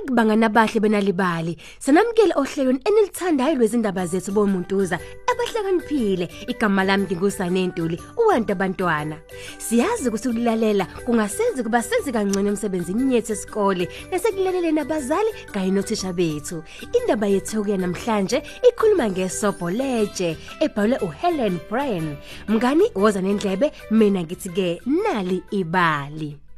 Nanku bangana bahle benalibali. Sanamkele ohlelweni enilithandayo lwezindaba zethu bomuntuza. Abahlakaniphile igama lami ngingusane Ntuli uwanta abantwana. Siyazi ukuthi ukulalela kungasenza kuba senze kangcono emsebenzini yethu esikole nasekulaleleni abazali kanye nothisha bethu. Indaba yethu ke namhlanje ikhuluma ngesobho leje ebhalwe uHelen Bryan. Mngani woza nendlebe mina ngithi ke nali ibali.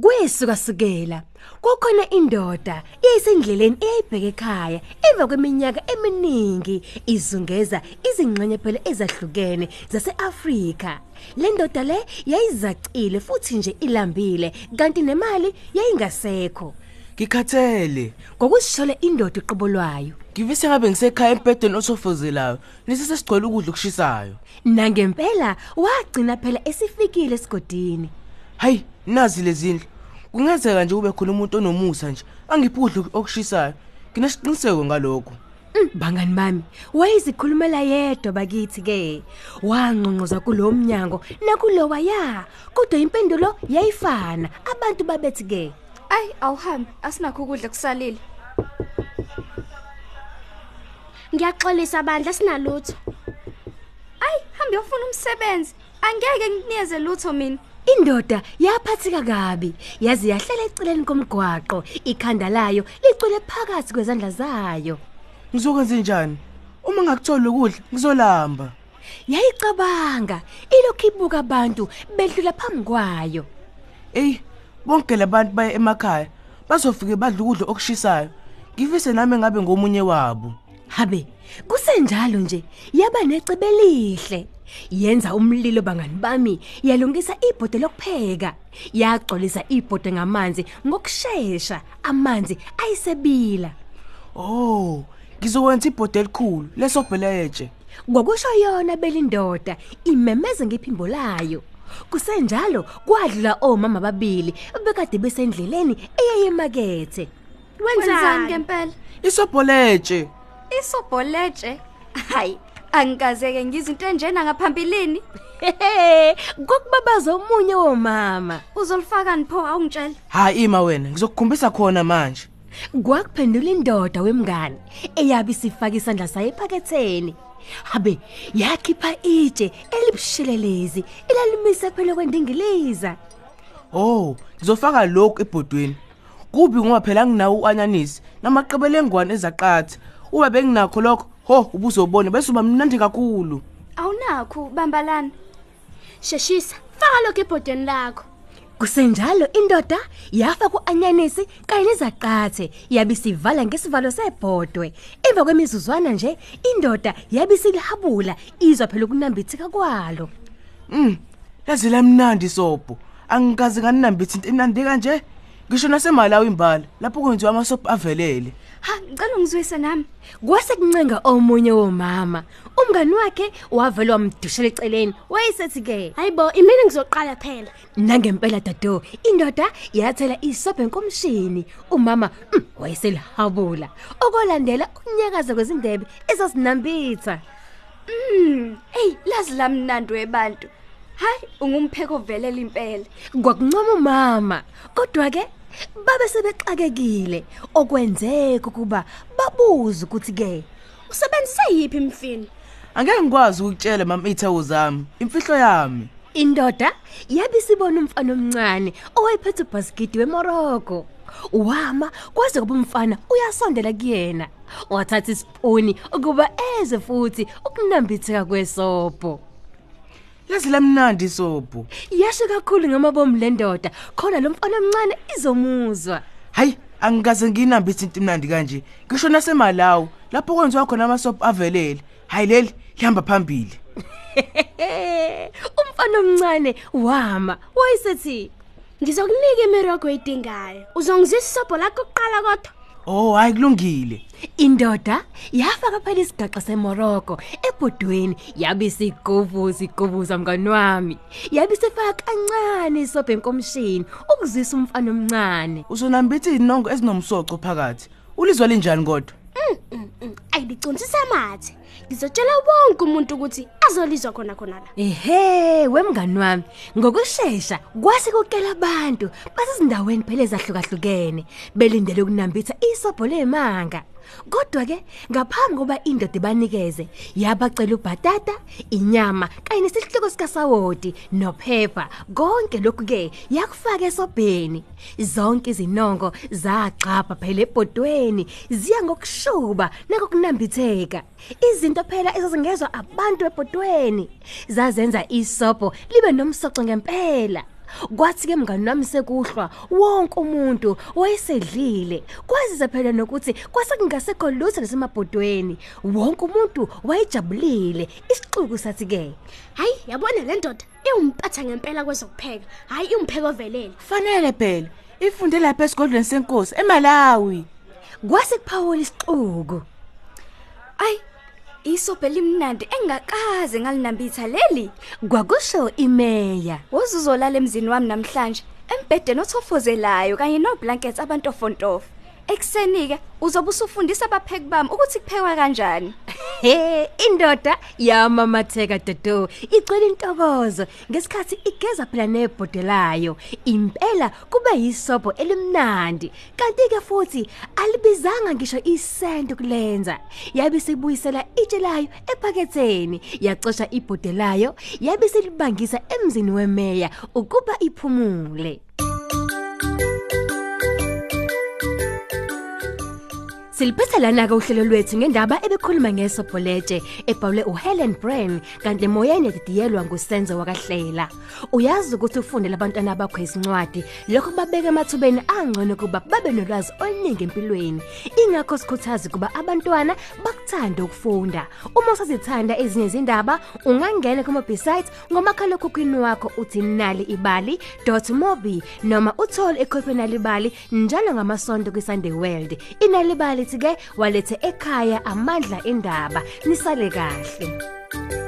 Kwesuka sukela kukhona indoda eyisendleleni eyibheke ekhaya emva kweminyaka eminingi izungeza izingxenye phela ezahlukene zaseAfrika. Le ndoda le yayizacile futhi nje ilambile kanti nemali yayingasekho. Ngikhathele. Ngokusishole indoda iqobolwayo Ngivise ngabe ngisekhaya empedeni osofozelayo. Nisisesigcwele ukudla okushisayo. nangempela wagcina phela esifikile esigodini. Hayi, nazi lezindlu. Kungenzeka nje ube khona umuntu onomusa nje. Angiphi ukudla okushisayo. Nginesiqiniseko ngalokho. Mm, Bangani bami, wayezikhulumela yedwa bakithi ke. Wangqongqoza kulomnyango nakulowa ya, kodwa impendulo yayifana. Abantu babethi ke, Ay, awuhambi, asinakho ukudla kusalile. Ngiyaxolisa bandla sinalutho. Ay, hamba uyofuna umsebenzi. Angeke ngikunikeze lutho mina. Indoda yaphathika kabi, yazi yahlala eceleni komgwaqo, ikhanda layo licwele phakathi kwezandla zayo. Ngizokwenza njani? Uma ngakutholi ukudla, ngizolamba. Yayicabanga, ilokhu ibuka abantu bedlula phambi kwayo. Ey, bonke labantu baye emakhaya bazofike badla ukudla okushisayo. Ngivise nami ngabe ngomunye wabo. Habe, kusenjalo nje, yaba necebe lihle. Yenza umlilo bangani bami, yalungisa ibhode lokupheka. Yagcolisa ibhode ngamanzi ngokusheshsha, amanzi ayisebila. Oh, ngizokwenza ibhodi elikhulu lesobheleje. Ngokusho yona belindoda, imemeze ngephimbo layo. Kusenjalo kwadlula omama babili bekade besendleleni eyayemakethe. Wenzani ngempela? Isobheleje. Isobholetshe. Hayi, angikazeke ngizinto enjena ngaphambilini. Hehe, kokubabaza omunye womama. Uzolifaka nipho awungitshela. Hayi ima wena, ngizokukhombisa khona manje. Kwakuphendula indoda wemngane eyabe isifaka isandla sayo ephaketheni. Habe, yakhipha itshe elibushelelezi elalimise phela kwendingiliza. Oh, ngizofaka lokhu ebhodweni. Kubi ngoba phela nginawo uanyanisi namaqebelengwane ezaqatha. Uma benginakho lokho, ho ubuzobona bese uba mnandi kakhulu. Awunakho bambalana. Sheshisa, faka lokho ebhodeni lakho. Kusenjalo indoda yafa kuanyanisi kanye nezaqathe yabisivala ngesivalo sebhodwe. Emva kwemizuzwana nje indoda yabisilihabula izwa phela ukunambitheka kwalo. Mm, yazi lamnandi sobho. Angikaze nganinambithi into emnandi kanje. Ngisho nasemalawi imbala lapho kwenziwa amasophu avelele. Ha, ngicela ungizwise nami. Kwase kuncenga omunye womama. Umngani wakhe wavela wamdushela eceleni. Wayesethi ke, Hayibo, imini ngizoqala phela. nangempela dado, indoda yathela isobhe enkomshini. Umama mm, wayeselihabula. Okolandela ukunyakaza kwezindebe ezasinambitha. Mm, hey, lazi lamnandi webantu. Hayi, ungumpheko ovelela impela. Kwakuncoma umama, kodwa ke babe sebexakekile okwenzeka ukuba babuze ukuthi ke Usebenzise yipi imfini? Angeke ngikwazi ukutshela mama ithawu zami. Imfihlo yami. indoda yabisibona umfana omncane owayephethe ubhaskidi weMorocco. Wama kwaze kuba umfana uyasondela kuyena. Wathatha isipuni ukuba eze futhi ukunambitheka kwesobho. Yazi lamnandi sobho. Yasho kakhulu ngamabomu lendoda khona lo mfana omncane izomuzwa. Hayi, angikaze nginambithi into emnandi kanje. Ngisho nasemalawi lapho kwenziwa khona amasophu avelele. Hayi leli lihamba phambili. Umfana omncane wama wayesethi Ngizokunika imirogo edingayo. Uzongizisa isobho lakho kuqala kodwa. Oh, hayi kulungile. Indoda yafaka phela isigaxa seMorocco ebhodweni yabisigovuza igovuza mngani wami. Yabisefaka kancane isobhe enkomshini ukuzisa umfana omncane. Uzonambithi inongo ezinomsoco phakathi. Ulizwa linjani kodwa? Ayilicunsisa amathe. Ngizotshela wonke umuntu ukuthi azolizwa khona khona la. Ehe, wemngani wami, ngokusheshsha kwase kokela abantu basezindaweni phela ezahlukahlukene belindele ukunambitha isobho lemanga. Kodwa ke ngaphambi koba indoda ibanikeze yabacela ubhatata, inyama kanye nesihluko sikasawoti nophepha. Konke lokhu ke yakufaka esobheni. Zonke izinongo zagcapha phela ebhodweni ziya ngokushuba nangokunambitheka. Izinto phela ezazingezwa abantu ebhodweni zazenza isobho libe nomsoco ngempela. Kwathi ke mngani wami sekuhlwa wonke umuntu wayesedlile kwazize phela nokuthi kwasekungasekho lutho nasemabhodweni wonke umuntu wayejabulile isixuku sathi ke Hayi, yabona le ndoda iumpatha ngempela kwezokupheka. Hayi, iumpheko velele. fanele phela ifunde lapha esigodlweni senkosi eMalawi kwase kuphawula isixuku Ay, isobho elimnandi engakaze ngalinambitha leli. kwakusho imeya Wozuzolala emzini wami namhlanje embhedeni othofozelayo kanye noblankets abantofontofo. Ekseni ke uzobe usufundisa abapheki bami ukuthi kuphekwa kanjani. he indoda yamamatheka dodo. Icela intokozo. Ngesikhathi igeza phela nebhodelayo impela kube yisobho elimnandi. Kanti ke futhi alibizanga ngisho isento kulenza. Yabe sibuyisela itshe layo ephaketheni. Yacosha ibhodelayo yabe silibangisa emzini wemeya ukuba iphumule. Siliphetha lana ke uhlelo lwethu ngendaba ebekhuluma ngesobholete ebhalwe uHelen Brain kanti moyeni edidiyelwa ngusenzo wakahlela. Uyazi ukuthi ufunde labantwana bakho izincwadi lokho babeke emathubeni angcono kuba babe nolwazi oluningi empilweni. Ingakho sikhuthaza kuba abantwana bakuthanda ukufunda. Uma usazithanda ezinye izindaba ungangena kuma website ngomakhalekhukhwini wakho uthi nali ibali.mobi noma uthole ikhophi nalibali njalo ngamasonto kwiSunday World. Inalibali ke walethe ekhaya amandla endaba nisale kahle.